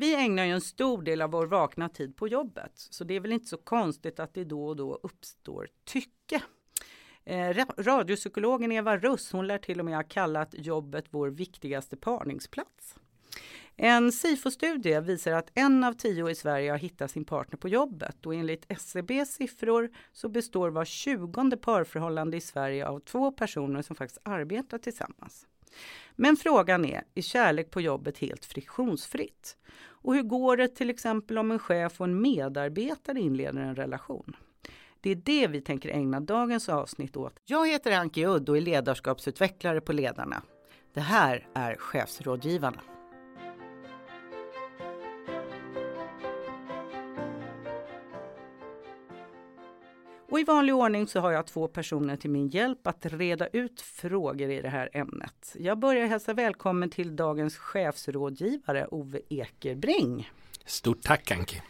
Vi ägnar ju en stor del av vår vakna tid på jobbet, så det är väl inte så konstigt att det då och då uppstår tycke. Eh, radiopsykologen Eva Russ, hon lär till och med ha kallat jobbet vår viktigaste parningsplats. En SIFO-studie visar att en av tio i Sverige har hittat sin partner på jobbet och enligt SCBs siffror så består var tjugonde parförhållande i Sverige av två personer som faktiskt arbetar tillsammans. Men frågan är, är kärlek på jobbet helt friktionsfritt? Och hur går det till exempel om en chef och en medarbetare inleder en relation? Det är det vi tänker ägna dagens avsnitt åt. Jag heter Anki Udd och är ledarskapsutvecklare på Ledarna. Det här är Chefsrådgivarna. Och i vanlig ordning så har jag två personer till min hjälp att reda ut frågor i det här ämnet. Jag börjar hälsa välkommen till dagens chefsrådgivare Ove Ekerbring. Stort tack Anki!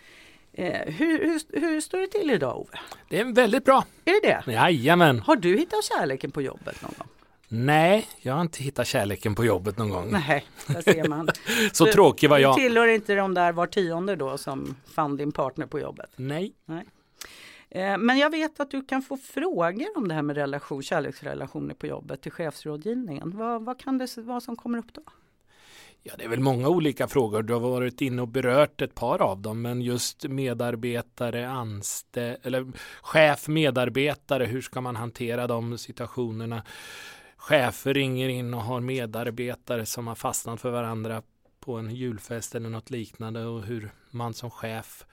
Eh, hur, hur, hur, står det till idag Ove? Det är väldigt bra! Är det det? Jajamän! Har du hittat kärleken på jobbet någon gång? Nej, jag har inte hittat kärleken på jobbet någon gång. Nej, där ser man. Så du, tråkig var jag. Du tillhör inte de där var tionde då som fann din partner på jobbet? Nej. Nej. Eh, men jag vet att du kan få frågor om det här med relation, kärleksrelationer på jobbet till chefsrådgivningen. Vad, vad kan det vara som kommer upp då? Ja, det är väl många olika frågor. Du har varit inne och berört ett par av dem, men just medarbetare, anställd eller chef, medarbetare, hur ska man hantera de situationerna? Chefer ringer in och har medarbetare som har fastnat för varandra på en julfest eller något liknande och hur man som chef,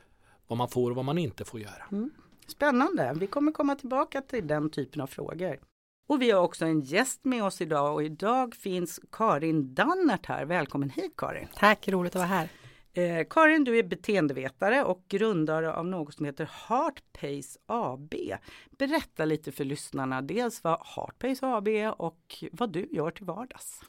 vad man får och vad man inte får göra. Mm. Spännande, vi kommer komma tillbaka till den typen av frågor. Och vi har också en gäst med oss idag och idag finns Karin Dannert här. Välkommen hit Karin! Tack, roligt att vara här! Eh, Karin, du är beteendevetare och grundare av något som heter Heartpace AB. Berätta lite för lyssnarna dels vad Heartpace AB är och vad du gör till vardags.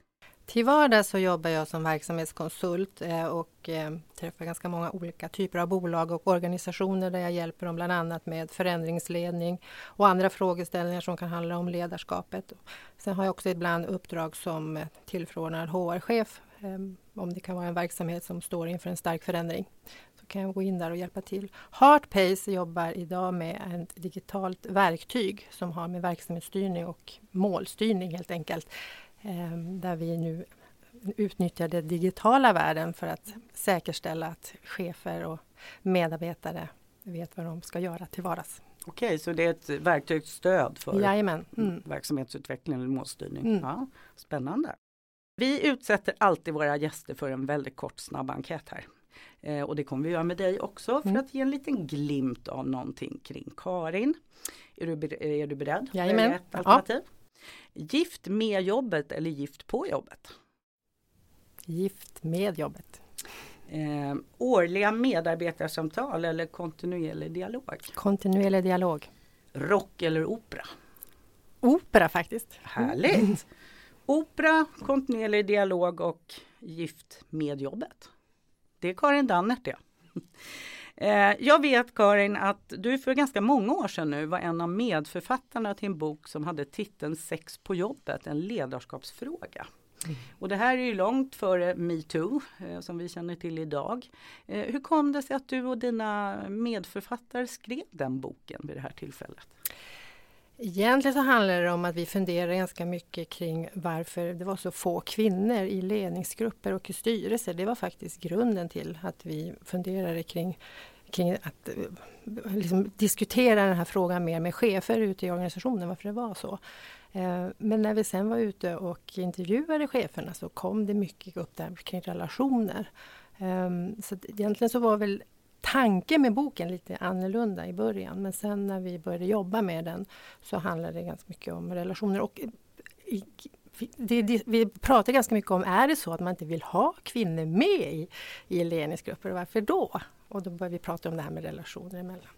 Till vardags så jobbar jag som verksamhetskonsult eh, och eh, träffar ganska många olika typer av bolag och organisationer där jag hjälper dem bland annat med förändringsledning och andra frågeställningar som kan handla om ledarskapet. Sen har jag också ibland uppdrag som eh, tillförordnad HR-chef om det kan vara en verksamhet som står inför en stark förändring. Så kan jag gå in där och hjälpa till. Heartpace jobbar idag med ett digitalt verktyg som har med verksamhetsstyrning och målstyrning helt enkelt där vi nu utnyttjar den digitala världen för att säkerställa att chefer och medarbetare vet vad de ska göra till vardags. Okej, så det är ett verktygsstöd för Jajamän. Mm. verksamhetsutveckling eller målstyrning. Mm. Ja, spännande. Vi utsätter alltid våra gäster för en väldigt kort snabb enkät här. Eh, och det kommer vi göra med dig också för mm. att ge en liten glimt av någonting kring Karin. Är du, är du beredd? Jajamän. Ett alternativ? Ja. Gift med jobbet eller gift på jobbet? Gift med jobbet. Eh, årliga medarbetarsamtal eller kontinuerlig dialog? Kontinuerlig dialog. Rock eller opera? Opera faktiskt. Härligt! Opera, kontinuerlig dialog och gift med jobbet. Det är Karin Dannert det. Eh, jag vet Karin att du för ganska många år sedan nu var en av medförfattarna till en bok som hade titeln Sex på jobbet, en ledarskapsfråga. Mm. Och det här är ju långt före metoo eh, som vi känner till idag. Eh, hur kom det sig att du och dina medförfattare skrev den boken vid det här tillfället? Egentligen så handlar det om att vi funderar ganska mycket kring varför det var så få kvinnor i ledningsgrupper och i styrelser. Det var faktiskt grunden till att vi funderade kring, kring att eh, liksom diskutera den här frågan mer med chefer ute i organisationen, varför det var så. Eh, men när vi sen var ute och intervjuade cheferna så kom det mycket upp där kring relationer. Ehm, så egentligen så var väl tanken med boken lite annorlunda i början men sen när vi började jobba med den så handlade det ganska mycket om relationer. Och det, det, vi pratar ganska mycket om, är det så att man inte vill ha kvinnor med i, i ledningsgrupper, varför då? Och då började vi prata om det här med relationer emellan.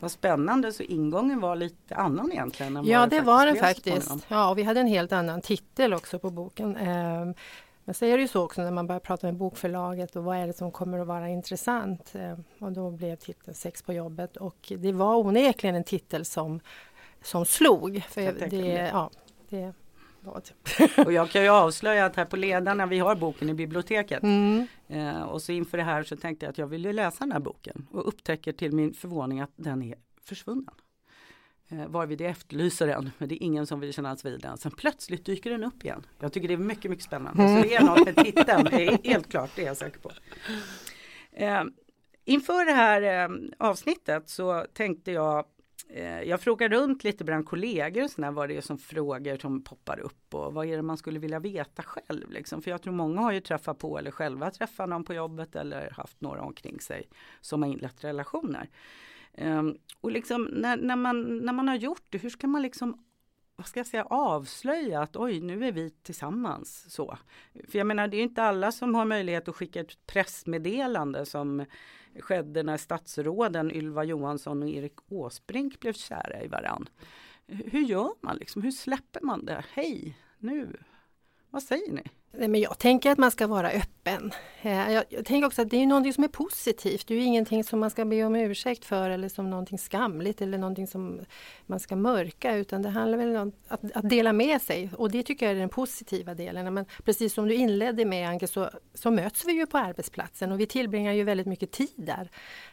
Vad spännande, så ingången var lite annan egentligen? Ja, det var den faktiskt. Ja, och vi hade en helt annan titel också på boken. Ehm, men så är det ju så också när man börjar prata med bokförlaget och vad är det som kommer att vara intressant. Eh, och då blev titeln Sex på jobbet och det var onekligen en titel som, som slog. För det, ja, det, vad. Och jag kan ju avslöja att här på ledarna, vi har boken i biblioteket. Mm. Eh, och så inför det här så tänkte jag att jag ville läsa den här boken och upptäcker till min förvåning att den är försvunnen. Eh, varvid jag efterlyser den, men det är ingen som vill kännas vid den. Sen plötsligt dyker den upp igen. Jag tycker det är mycket, mycket spännande. Så det är något med titeln, helt klart, det är jag säker på. Eh, inför det här eh, avsnittet så tänkte jag jag frågar runt lite bland kollegor och sådär, vad det är som frågor som poppar upp och vad är det man skulle vilja veta själv. Liksom. För jag tror många har ju träffat på eller själva träffat någon på jobbet eller haft några omkring sig som har inlett relationer. Um, och liksom när, när, man, när man har gjort det, hur ska man liksom vad ska jag säga, avslöja att oj, nu är vi tillsammans. Så. För jag menar, det är inte alla som har möjlighet att skicka ett pressmeddelande som skedde när statsråden Ylva Johansson och Erik Åsbrink blev kära i varann. Hur gör man liksom? Hur släpper man det? Hej, nu. Vad säger ni? Nej, men jag tänker att man ska vara öppen. Eh, jag, jag tänker också att det är någonting som är positivt. Det är ju ingenting som man ska be om ursäkt för eller som någonting skamligt eller någonting som man ska mörka utan det handlar väl om att, att dela med sig och det tycker jag är den positiva delen. Men precis som du inledde med Anke så, så möts vi ju på arbetsplatsen och vi tillbringar ju väldigt mycket tid där.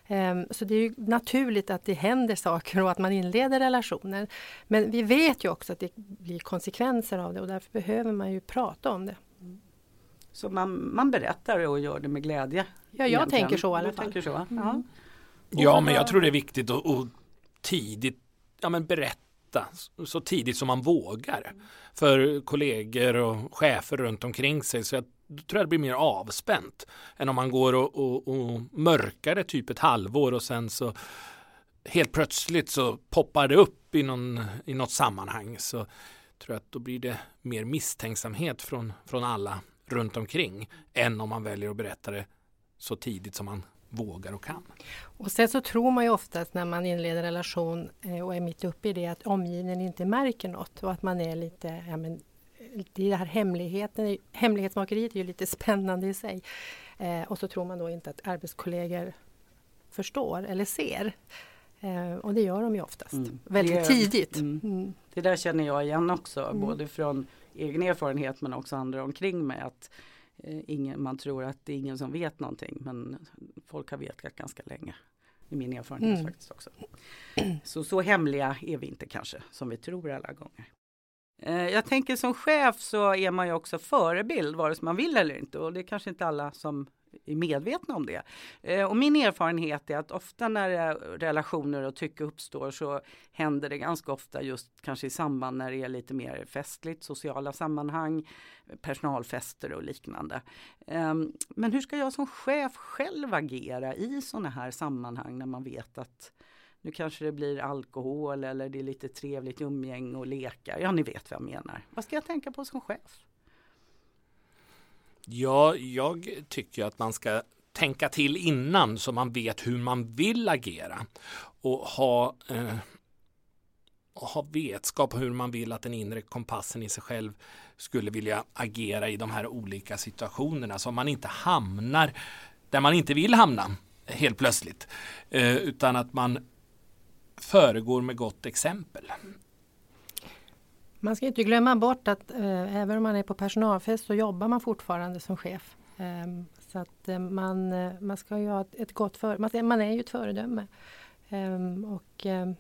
Ehm, så det är ju naturligt att det händer saker och att man inleder relationer. Men vi vet ju också att det blir konsekvenser av det och därför behöver man ju prata om det. Så man, man berättar och gör det med glädje. Ja, jag egentligen. tänker så i alla fall. tänker så? Mm. Ja. Ja, men jag tror det är viktigt att, att tidigt ja, men berätta så tidigt som man vågar för kollegor och chefer runt omkring sig. Så jag tror jag det blir mer avspänt än om man går och, och, och mörkar det typ ett halvår och sen så helt plötsligt så poppar det upp i, någon, i något sammanhang. Så tror jag att då blir det mer misstänksamhet från, från alla runt omkring än om man väljer att berätta det så tidigt som man vågar och kan. Och sen så tror man ju oftast när man inleder relation eh, och är mitt uppe i det att omgivningen inte märker något och att man är lite, ja men det här hemligheten, hemlighetsmakeriet är ju lite spännande i sig. Eh, och så tror man då inte att arbetskollegor förstår eller ser. Eh, och det gör de ju oftast, Mm. väldigt Det- tidigt. mm. Mm. Det där känner jag igen också, Mm. både från egen erfarenhet men också andra omkring mig. Att eh, ingen, man tror att det är ingen som vet någonting men folk har vetat ganska länge. I min erfarenhet Mm. faktiskt också. Så, så hemliga är vi inte kanske som vi tror alla gånger. Eh, Jag tänker som chef så är man ju också förebild vare sig man vill eller inte och det är kanske inte alla som är medvetna om det. Eh, Och min erfarenhet är att ofta när relationer och tycke uppstår så händer det ganska ofta just kanske i samband när det är lite mer festligt, sociala sammanhang, personalfester och liknande. Ehm, men hur ska jag som chef själv agera i sådana här sammanhang när man vet att nu kanske det blir alkohol eller det är lite trevligt umgänge och lekar. Ja, ni vet vad jag menar. Vad ska jag tänka på som chef? Ja, jag tycker att man ska tänka till innan så man vet hur man vill agera och ha, eh, och ha vetskap om hur man vill att den inre kompassen i sig själv skulle vilja agera i de här olika situationerna så man inte hamnar där man inte vill hamna helt plötsligt eh, utan att man föregår med gott exempel. Man ska inte glömma bort att eh, även om man är på personalfest så jobbar man fortfarande som chef. Ehm, så att eh, man, eh, man ska ju ha ett, ett gott för, man, man är ju ett föredöme. Ehm, och ehm,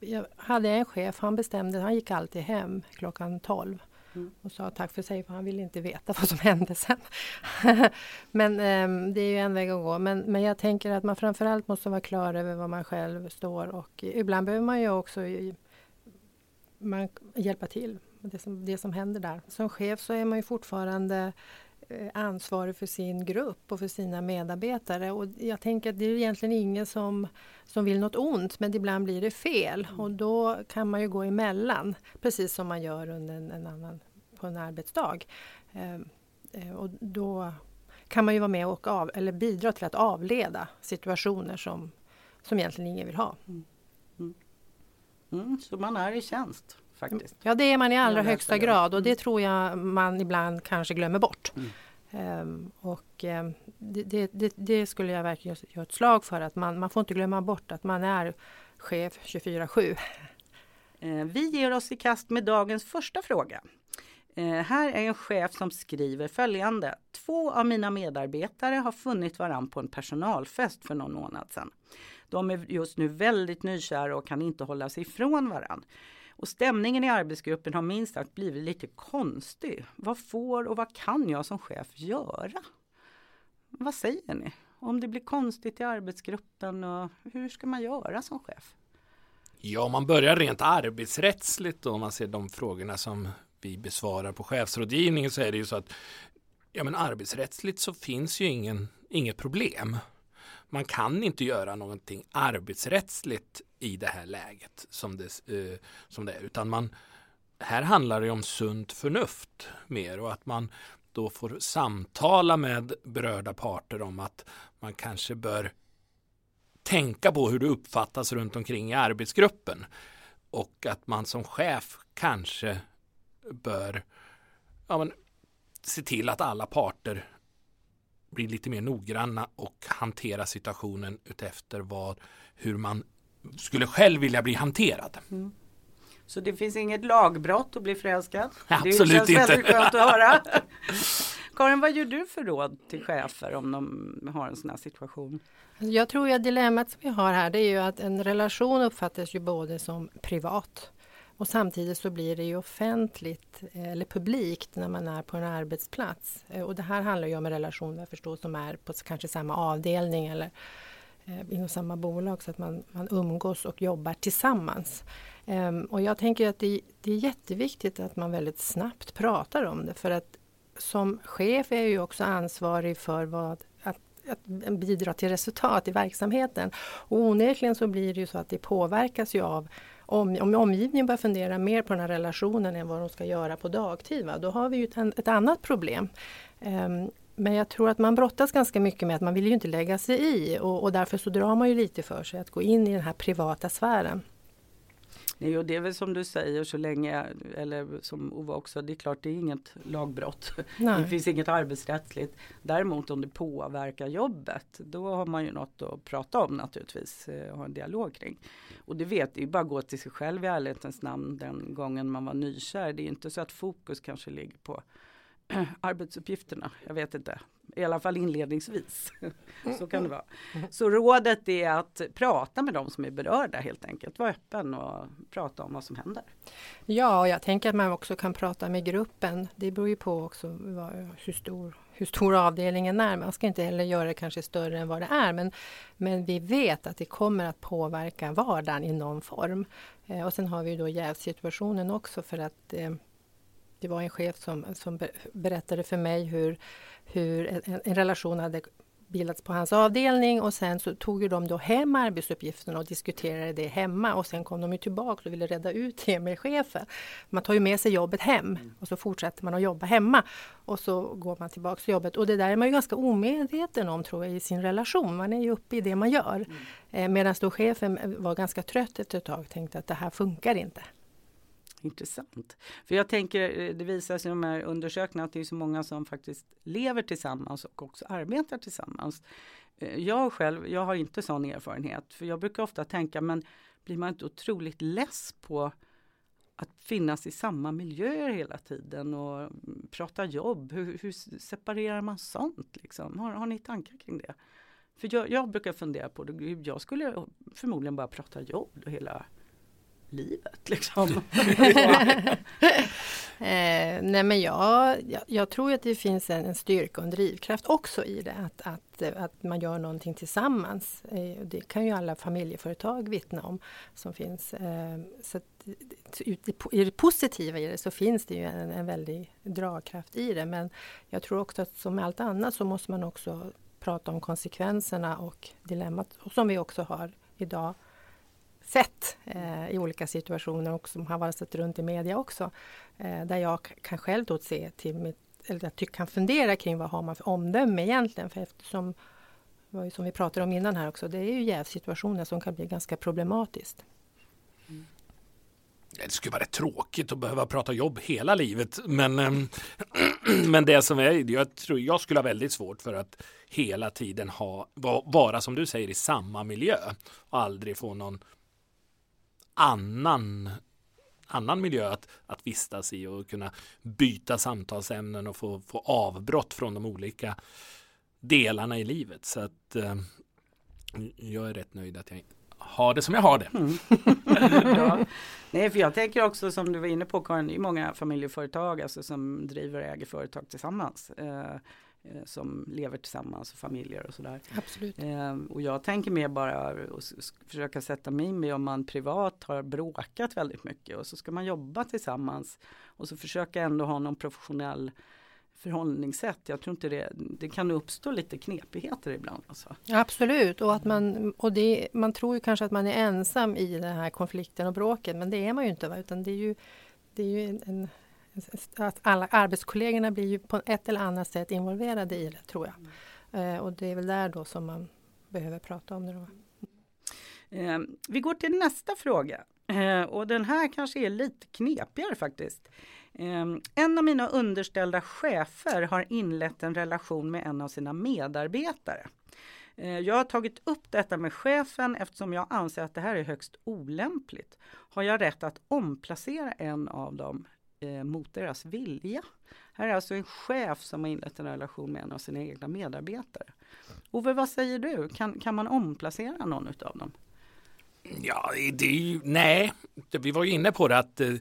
jag hade en chef, han bestämde, han gick alltid hem klockan 12 Mm. och sa tack för sig för han ville inte veta vad som hände sen. men ehm, det är ju en väg att gå. Men, men jag tänker att man framförallt måste vara klar över vad man själv står och ibland behöver man ju också man hjälpa till med det som, det som händer där. Som chef så är man ju fortfarande eh, ansvarig för sin grupp och för sina medarbetare. Och jag tänker att det är egentligen ingen som, som vill något ont men ibland blir det fel och då kan man ju gå emellan precis som man gör under en, en annan, på en arbetsdag. Eh, eh, och då kan man ju vara med och av, eller bidra till att avleda situationer som, som egentligen ingen vill ha. Mm, så man är i tjänst faktiskt. Ja, det är man i allra högsta högsta grad. grad och det tror jag man ibland kanske glömmer bort. Mm. Ehm, och ehm, det, det, det, skulle jag verkligen göra ett slag för att man, man får inte glömma bort att man är chef 24-7. Eh, Vi ger oss i kast med dagens första fråga. Eh, här är en chef som skriver följande. Två av mina medarbetare har funnit varann på en personalfest för någon månad sedan. De är just nu väldigt nykära och kan inte hålla sig ifrån varandra. Och stämningen i arbetsgruppen har minst sagt blivit lite konstig. Vad får och vad kan jag som chef göra? Vad säger ni? Om det blir konstigt i arbetsgruppen, och hur ska man göra som chef? Ja, om man börjar rent arbetsrättsligt då, om man ser de frågorna som vi besvarar på chefsrådgivningen så är det ju så att ja, men arbetsrättsligt så finns ju ingen, inget problem. Man kan inte göra någonting arbetsrättsligt i det här läget som det, eh, som det är, utan man här handlar det om sunt förnuft mer och att man då får samtala med berörda parter om att man kanske bör tänka på hur det uppfattas runt omkring i arbetsgruppen och att man som chef kanske bör ja, men, se till att alla parter blir lite mer noggranna och hantera situationen utefter vad, hur man skulle själv vilja bli hanterad. Mm. Så det finns inget lagbrott att bli förälskad? Absolut det känns inte. väldigt skönt att höra. Karin, vad ger du för råd till chefer om de har en sån här situation? Jag tror att dilemmat som vi har här det är ju att en relation uppfattas ju både som privat och samtidigt så blir det ju offentligt eh, eller publikt när man är på en arbetsplats. Eh, och det här handlar ju om en relation som är på kanske samma avdelning eller eh, inom samma bolag så att man, man umgås och jobbar tillsammans. Ehm, och jag tänker att det, det, är jätteviktigt att man väldigt snabbt pratar om det för att som chef är jag ju också ansvarig för vad, att, att bidra till resultat i verksamheten. Och onekligen så blir det ju så att det påverkas ju av om, om omgivningen börjar fundera mer på den här relationen än vad de ska göra på dagtid, va? då har vi ju ett, ett annat problem. Um, men jag tror att man brottas ganska mycket med att man vill ju inte lägga sig i och, och därför så drar man ju lite för sig att gå in i den här privata sfären. Nej, och det är väl som du säger så länge, eller som Ove också, det är klart det är inget lagbrott. Nej. Det finns inget arbetsrättsligt. Däremot om det påverkar jobbet, då har man ju något att prata om naturligtvis, och eh, ha en dialog kring. Och det vet, det är bara att gå till sig själv i ärlighetens namn den gången man var nykär. Det är inte så att fokus kanske ligger på arbetsuppgifterna. Jag vet inte. I alla fall inledningsvis. så kan det vara. Så rådet är att prata med de som är berörda helt enkelt. Var öppen och prata om vad som händer. Ja, och jag tänker att man också kan prata med gruppen. Det beror ju på också hur stor hur stor avdelningen är. Man ska inte heller göra det kanske större än vad det är. Men, men vi vet att det kommer att påverka vardagen i någon form. Eh, och sen har vi då jävsituationen också för att eh, det var en chef som, som berättade för mig hur, hur en, en relation hade bildats på hans avdelning och sen så tog de då hem arbetsuppgifterna och diskuterade det hemma och sen kom de ju tillbaka och ville rädda ut det med chefen. Man tar ju med sig jobbet hem och så fortsätter man att jobba hemma och så går man tillbaka till jobbet och det där är man ju ganska omedveten om tror jag i sin relation. Man är ju uppe i det man gör. Mm. Eh, Medan då chefen var ganska trött efter ett tag och tänkte att det här funkar inte. Intressant. För jag tänker, eh, det visar sig i de här undersökningarna att det är så många som faktiskt lever tillsammans och också arbetar tillsammans. Eh, jag själv, jag har inte sån erfarenhet. För jag brukar ofta tänka, men blir man inte otroligt less på att finnas i samma miljöer hela tiden och mm, prata jobb. Hur, hur separerar man sånt? Liksom? Har, har ni tankar kring det? För jag, jag brukar fundera på det. Jag skulle förmodligen bara prata jobb hela livet liksom. eh, nej men jag, jag, jag, tror att det finns en, en, styrka och en drivkraft också i det. Att, att, att man gör någonting tillsammans. Eh, det kan ju alla familjeföretag vittna om som finns. Eh, så i, i det positiva i det så finns det ju en, en väldig dragkraft i det. Men jag tror också att som med allt annat så måste man också prata om konsekvenserna och dilemmat och som vi också har idag sett eh, i olika situationer och som har varit runt i media också. Eh, där jag kan själv då se till mitt, eller jag kan fundera kring vad har man för omdöme egentligen. För eftersom, som vi pratade om innan här också, det är ju jävsituationer som kan bli ganska problematiskt. Mm. Det skulle vara rätt tråkigt att behöva prata jobb hela livet. Men, ehm, men det som är, jag tror jag skulle ha väldigt svårt för att hela tiden ha, vara som du säger i samma miljö och aldrig få någon annan annan miljö att, att vistas i och kunna byta samtalsämnen och få, få avbrott från de olika delarna i livet. Så att eh, jag är rätt nöjd att jag har det som jag har det. Mm. ja. Nej, för jag tänker också som du var inne på Karin, det är många familjeföretag alltså, som driver och äger företag tillsammans. Eh, som lever tillsammans, familjer och sådär. Absolut. Eh, och jag tänker mer bara försöka sätta mig in med om man privat har bråkat väldigt mycket och så ska man jobba tillsammans och så försöka ändå ha någon professionell förhållningssätt. Jag tror inte det, det kan uppstå lite knepigheter ibland. Alltså. Absolut, och, att man, och det, man tror ju kanske att man är ensam i den här konflikten och bråket men det är man ju inte. Va? Utan det är ju, det är ju en, att alla arbetskollegorna blir ju på ett eller annat sätt involverade i det tror jag. Mm. Eh, och det är väl där då som man behöver prata om det. Då. Eh, vi går till nästa fråga. Eh, och den här kanske är lite knepigare faktiskt. Eh, en av mina underställda chefer har inlett en relation med en av sina medarbetare. Eh, jag har tagit upp detta med chefen eftersom jag anser att det här är högst olämpligt. Har jag rätt att omplacera en av dem eh, mot deras vilja. Här är alltså en chef som har inlett en relation med en av sina egna medarbetare. Ove, vad säger du? Kan, kan man omplacera någon av dem? Ja, det är ju, nej, vi var ju inne på det att eh,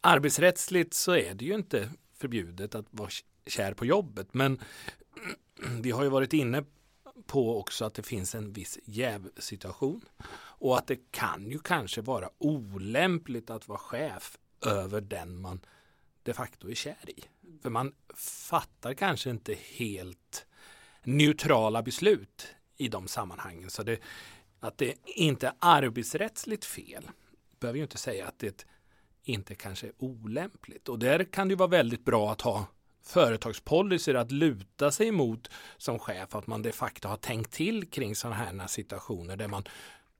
arbetsrättsligt så är det ju inte förbjudet att vara kär på jobbet. Men vi har ju varit inne på också att det finns en viss jävsituation och att det kan ju kanske vara olämpligt att vara chef över den man de facto är kär i. För man fattar kanske inte helt neutrala beslut i de sammanhangen. Så det, att det inte är arbetsrättsligt fel behöver ju inte säga att det inte kanske är olämpligt. Och där kan det vara väldigt bra att ha företagspolicyer att luta sig mot som chef, att man de facto har tänkt till kring sådana här situationer där man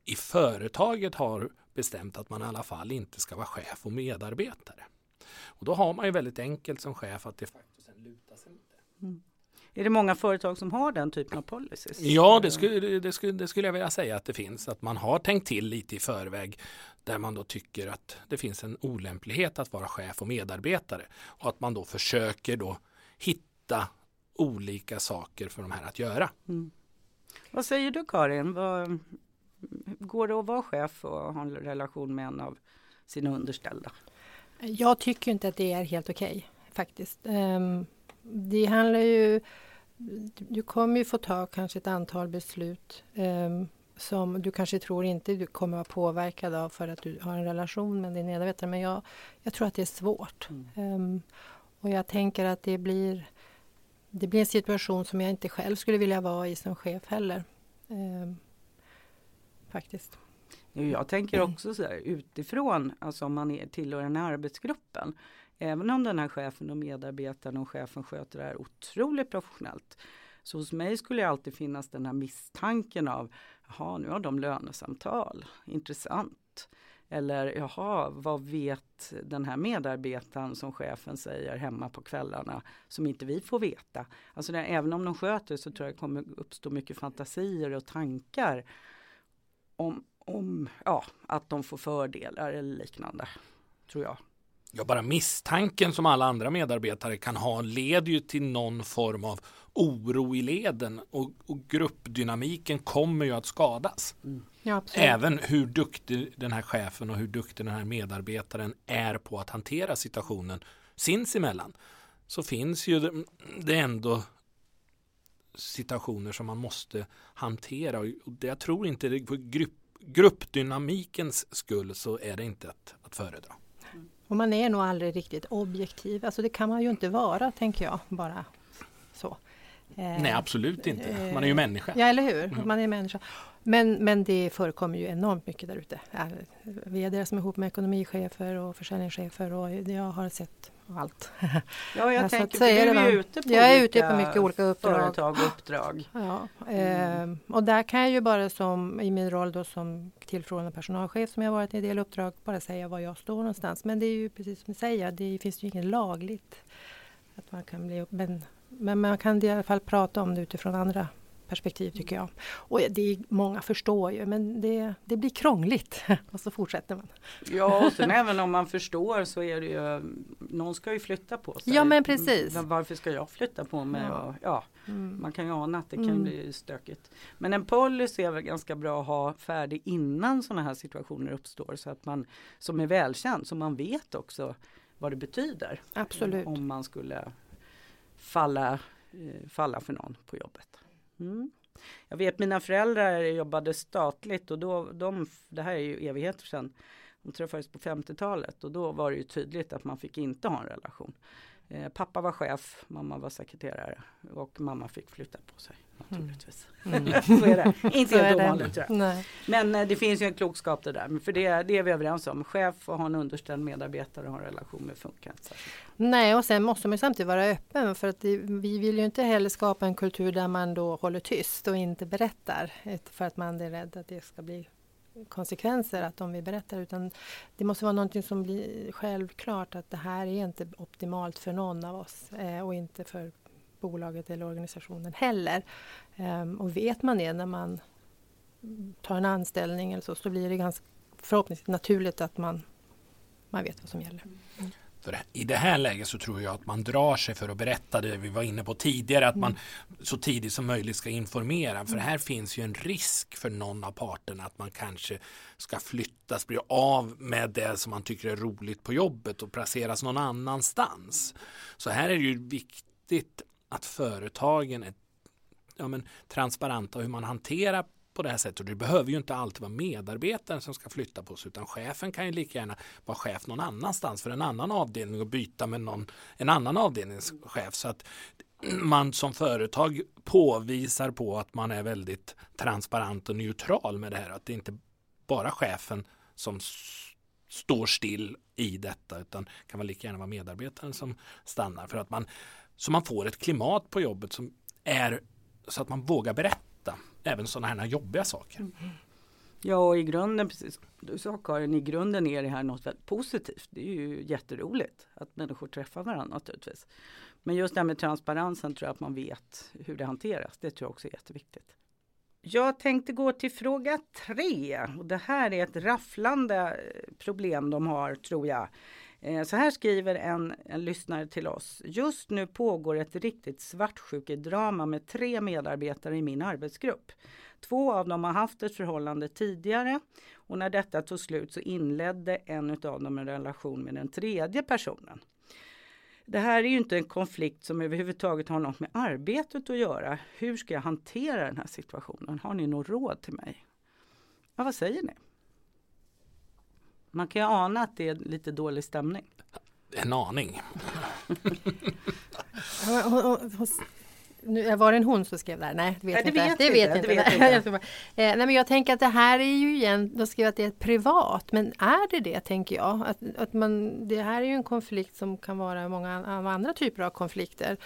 i företaget har bestämt att man i alla fall inte ska vara chef och medarbetare. Och då har man ju väldigt enkelt som chef att de facto sen luta sig mot det. Mm. Är det många företag som har den typen av policies? Ja, det skulle, det, skulle, det skulle jag vilja säga att det finns. Att man har tänkt till lite i förväg där man då tycker att det finns en olämplighet att vara chef och medarbetare och att man då försöker då hitta olika saker för de här att göra. Mm. Vad säger du Karin? Vad, går det att vara chef och ha en relation med en av sina underställda? Jag tycker inte att det är helt okej okay, faktiskt. Um, det handlar ju... Du kommer ju få ta kanske ett antal beslut um, som du kanske tror inte du kommer vara påverkad av för att du har en relation med din medarbetare. Men jag, jag tror att det är svårt. Mm. Um, och jag tänker att det blir, det blir en situation som jag inte själv skulle vilja vara i som chef heller. Faktiskt. Jag tänker också så här, utifrån, alltså om man är, tillhör den här arbetsgruppen. Även om den här chefen och medarbetaren och chefen sköter det här otroligt professionellt. Så hos mig skulle alltid finnas den här misstanken av, jaha nu har de lönesamtal, intressant. Eller jaha, vad vet den här medarbetaren som chefen säger hemma på kvällarna som inte vi får veta. Alltså det, även om de sköter så tror jag det kommer uppstå mycket fantasier och tankar om, om ja, att de får fördelar eller liknande. Tror jag. Ja, bara misstanken som alla andra medarbetare kan ha leder ju till någon form av oro i leden och, och gruppdynamiken kommer ju att skadas. Mm. Ja, Även hur duktig den här chefen och hur duktig den här medarbetaren är på att hantera situationen sinsemellan så finns ju det, det ändå situationer som man måste hantera och det, jag tror inte det grupp gruppdynamikens skull så är det inte att, att föredra. Och man är nog aldrig riktigt objektiv, alltså det kan man ju inte vara tänker jag bara så. Nej absolut inte, man är ju människa. Ja eller hur, mm. man är människa. Men, men det förekommer ju enormt mycket där ute. Som är ihop med ekonomichefer och försäljningschefer och jag har sett allt. Ja, jag tänker, för du är, är ute på Jag är ute på mycket olika uppdrag. Företag och uppdrag. Ja, mm. eh, och där kan jag ju bara som i min roll då som tillförordnad personalchef som jag varit i en del uppdrag bara säga var jag står någonstans. Men det är ju precis som du säger, det finns ju inget lagligt att man kan bli men, men man kan i alla fall prata om det utifrån andra perspektiv tycker jag. Och det är, många förstår ju men det, det blir krångligt och så fortsätter man. Ja och sen även om man förstår så är det ju Någon ska ju flytta på sig. Ja men precis. Varför ska jag flytta på mig? Ja. Och, ja Mm. Man kan ju ana att det kan Mm. bli stökigt. Men en policy är väl ganska bra att ha färdig innan sådana här situationer uppstår så att man som är välkänd så man vet också vad det betyder. Absolut. Om man skulle falla, eh, falla för någon på jobbet. Mm. Jag vet mina föräldrar jobbade statligt och då, de, det här är ju evigheter sedan, de träffades på 50-talet och då var det ju tydligt att man fick inte ha en relation. Eh, pappa var chef, mamma var sekreterare och mamma fick flytta på sig naturligtvis. Mm. Så är det. Inte helt ovanligt tror jag. Nej. Men eh, det finns ju en klokskap det där. För det, det är vi överens om. Chef och ha en underställd medarbetare och ha en relation med funkar inte. Nej, och sen måste man ju samtidigt vara öppen för att det, vi vill ju inte heller skapa en kultur där man då håller tyst och inte berättar för att man är rädd att det ska bli konsekvenser att om vi berättar utan det måste vara någonting som blir självklart att det här är inte optimalt för någon av oss eh, och inte för bolaget eller organisationen heller. Ehm, och vet man det när man tar en anställning eller så, så blir det ganska förhoppningsvis naturligt att man, man vet vad som gäller. För I det här läget så tror jag att man drar sig för att berätta det vi var inne på tidigare, att man så tidigt som möjligt ska informera. För här finns ju en risk för någon av parterna att man kanske ska flyttas, bli av med det som man tycker är roligt på jobbet och placeras någon annanstans. Så här är det ju viktigt att företagen är ja, men, transparenta hur man hanterar på det här sättet. Och det behöver ju inte alltid vara medarbetaren som ska flytta på sig utan chefen kan ju lika gärna vara chef någon annanstans för en annan avdelning och byta med någon, en annan avdelningschef. Så att man som företag påvisar på att man är väldigt transparent och neutral med det här. Att det inte bara chefen som står still i detta utan kan man lika gärna vara medarbetaren som stannar. För att man, så man får ett klimat på jobbet som är så att man vågar berätta även sådana här jobbiga saker. Mm-hmm. Ja och i grunden, precis du sa Karin, i grunden är det här något väldigt positivt. Det är ju jätteroligt att människor träffar varandra naturligtvis. Men just det här med transparensen tror jag att man vet hur det hanteras. Det tror jag också är jätteviktigt. Jag tänkte gå till fråga tre och det här är ett rafflande problem de har tror jag. Eh, så här skriver en, en lyssnare till oss. Just nu pågår ett riktigt svartsjukedrama med tre medarbetare i min arbetsgrupp. Två av dem har haft ett förhållande tidigare och när detta tog slut så inledde en av dem en relation med den tredje personen. Det här är ju inte en konflikt som överhuvudtaget har något med arbetet att göra. Hur ska jag hantera den här situationen? Har ni något råd till mig? Ja, vad säger ni? Man kan ju ana att det är lite dålig stämning. En aning. Nu, var det en hon som skrev det här? Nej, det vet Nej, det inte. vet det vet inte, inte. det vet inte. eh, nej, men jag tänker att det här är ju igen, de skriver att det är privat, men är det det tänker jag? Att, att man, det här är ju en konflikt som kan vara många av andra typer av konflikter.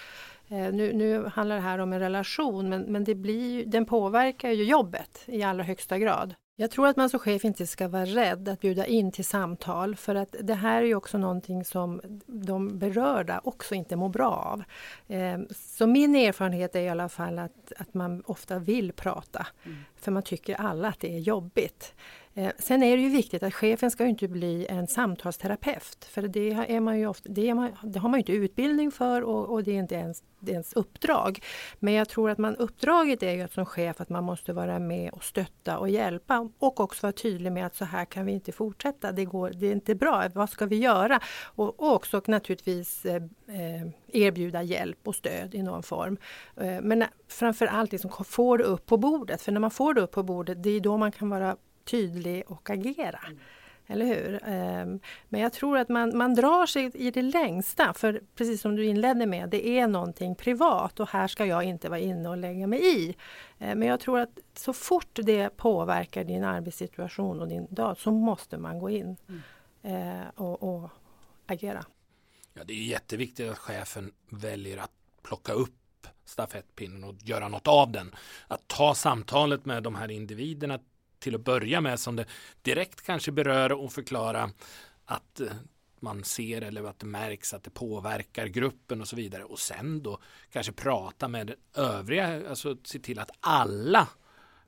Eh, nu, nu handlar det här om en relation men, men det blir, den påverkar ju jobbet i allra högsta grad. Jag tror att man som chef inte ska vara rädd att bjuda in till samtal för att det här är ju också någonting som de berörda också inte mår bra av. Eh, Så min erfarenhet är i alla fall att, att man ofta vill prata. För man tycker alla att det är jobbigt. Eh, Sen är det ju viktigt att chefen ska ju inte bli en samtalsterapeut. För det, är man ju ofta, det, är man, det har man ju inte utbildning för och, och det är inte ens, det är ens uppdrag. Men jag tror att man, uppdraget är ju att som chef att man måste vara med och stötta och hjälpa. Och också vara tydlig med att så här kan vi inte fortsätta. Det, går, det är inte bra. Vad ska vi göra? Och, och också naturligtvis eh, eh, erbjuda hjälp och stöd i någon form. Eh, men framför allt liksom få det upp på bordet. För när man får det upp på bordet, det är då man kan vara tydlig och agera. Eller hur? Ehm, Men jag tror att man, man drar sig i det längsta. För precis som du inledde med, det är någonting privat och här ska jag inte vara inne och lägga mig i. Eh, Men jag tror att så fort det påverkar din arbetssituation och din dag så måste man gå in eh, och, och agera. Ja, det är jätteviktigt att chefen väljer att plocka upp stafettpinnen och göra något av den. Att ta samtalet med de här individerna till att börja med som det direkt kanske berör och förklara att eh, man ser eller att det märks att det påverkar gruppen och så vidare. Och sen då kanske prata med övriga, alltså se till att alla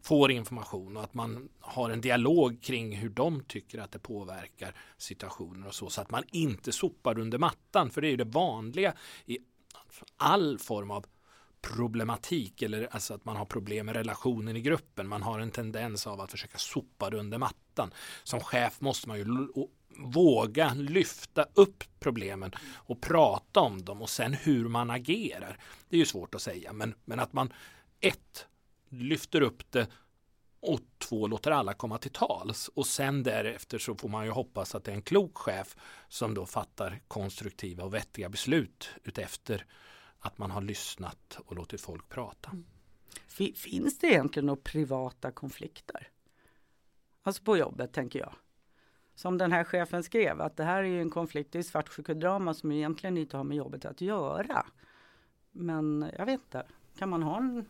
får information och att man har en dialog kring hur de tycker att det påverkar situationer och så. Så att man inte sopar under mattan. För det är ju det vanliga i all form av problematik eller alltså att man har problem med relationen i gruppen. Man har en tendens av att försöka sopa det under mattan. Som chef måste man ju våga lyfta upp problemen och prata om dem och sen hur man agerar. Det är ju svårt att säga men, men att man ett lyfter upp det och två låter alla komma till tals och sen därefter så får man ju hoppas att det är en klok chef som då fattar konstruktiva och vettiga beslut utefter att man har lyssnat och låtit folk prata. Mm. Finns det egentligen några privata konflikter? Alltså på jobbet tänker jag. Som den här chefen skrev att det här är en konflikt, det är svartsjukedrama som egentligen inte har med jobbet att göra. Men jag vet inte, kan man ha en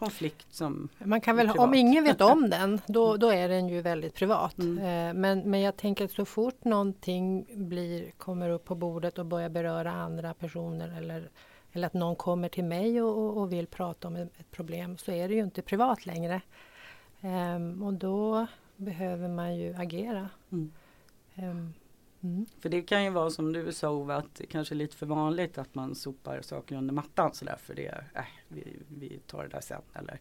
konflikt som Man kan väl, om ingen vet om den, då, då är den ju väldigt privat. Mm. Eh, men, men jag tänker att så fort någonting blir, kommer upp på bordet och börjar beröra andra personer eller, eller att någon kommer till mig och, och vill prata om ett problem så är det ju inte privat längre. Um, och då behöver man ju agera. Mm. Um, Mm. För det kan ju vara som du sa Ove, att det kanske är lite för vanligt att man sopar saker under mattan sådär för det, äh, vi, vi tar det där sen. Eller,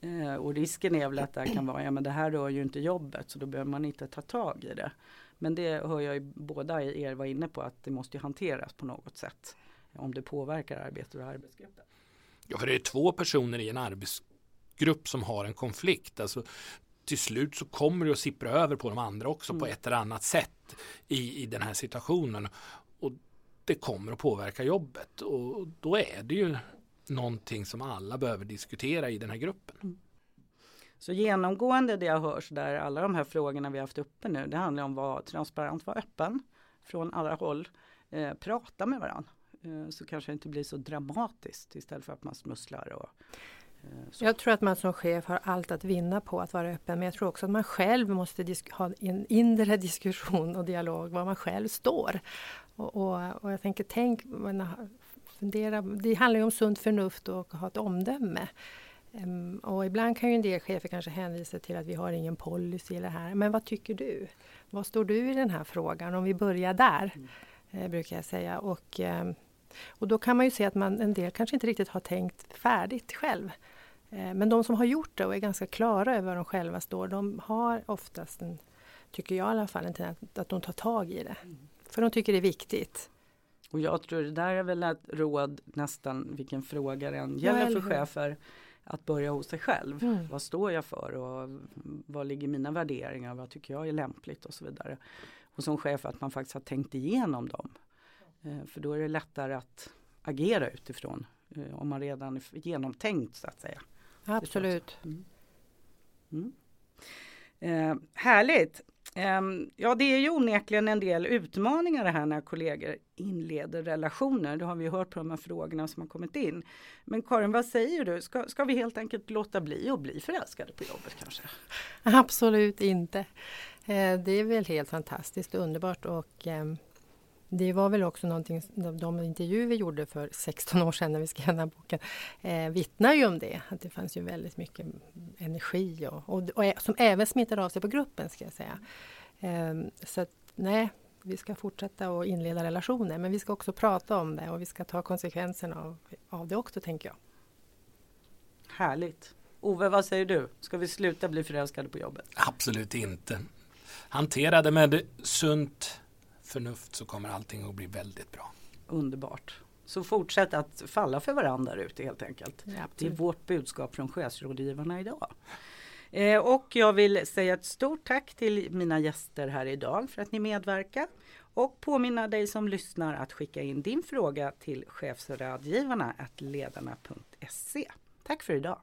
eh, och risken är väl att det kan vara, ja men det här rör ju inte jobbet så då behöver man inte ta tag i det. Men det hör jag ju båda er var inne på att det måste hanteras på något sätt. Om det påverkar arbetet och arbetsgruppen. Ja för det är två personer i en arbetsgrupp som har en konflikt. Alltså, till slut så kommer det att sippra över på de andra också mm. på ett eller annat sätt i, i den här situationen. Och det kommer att påverka jobbet och då är det ju någonting som alla behöver diskutera i den här gruppen. Mm. Så genomgående det jag hör så där alla de här frågorna vi haft uppe nu det handlar om att vara transparent, vara öppen från alla håll, eh, prata med varandra. Eh, så kanske det inte blir så dramatiskt istället för att man smusslar och så. Jag tror att man som chef har allt att vinna på att vara öppen men jag tror också att man själv måste ha en inre diskussion och dialog var man själv står. Och, och, och jag tänker, tänk, fundera, det handlar ju om sunt förnuft och att ha ett omdöme. Um, och ibland kan ju en del chefer kanske hänvisa till att vi har ingen policy i det här. Men vad tycker du? Vad står du i den här frågan? Om vi börjar där, mm. eh, brukar jag säga. Och, eh, och då kan man ju se att man, en del kanske inte riktigt har tänkt färdigt själv. Eh, men de som har gjort det och är ganska klara över var de själva står, de har oftast, en, tycker jag i alla fall, en tendens att de tar tag i det. Mm. För de tycker det är viktigt. Och jag tror det där är väl ett råd nästan vilken fråga det än gäller för chefer. Att börja hos sig själv. Mm. Vad står jag för och vad ligger mina värderingar? Vad tycker jag är lämpligt och så vidare. Och som chef att man faktiskt har tänkt igenom dem. Eh, för då är det lättare att agera utifrån eh, om man redan är genomtänkt så att säga. Absolut. Mm. Mm. Eh, härligt! Eh, ja det är ju onekligen en del utmaningar det här när kollegor inleder relationer. Det har vi hört på de här frågorna som har kommit in. Men Karin, vad säger du? Ska, ska vi helt enkelt låta bli att bli förälskade på jobbet kanske? Absolut inte. Eh, det är väl helt fantastiskt och underbart och ehm, det var väl också någonting, de intervjuer vi gjorde för 16 år sedan när vi skrev den här boken eh, vittnar ju om det. Att det fanns ju väldigt mycket energi och, och, och som även smittade av sig på gruppen ska jag säga. Eh, så att, nej, vi ska fortsätta att inleda relationer men vi ska också prata om det och vi ska ta konsekvenserna av, av det också tänker jag. Härligt! Ove, vad säger du? Ska vi sluta bli förälskade på jobbet? Absolut inte. Hantera det med sunt förnuft så kommer allting att bli väldigt bra. Underbart. Så fortsätt att falla för varandra ute helt enkelt. Ja, det är vårt budskap från chefsrådgivarna idag. Eh, och jag vill säga ett stort tack till mina gäster här idag för att ni medverkar. Och påminna dig som lyssnar att skicka in din fråga till chefsrådgivarna ledarna.se. Tack för idag!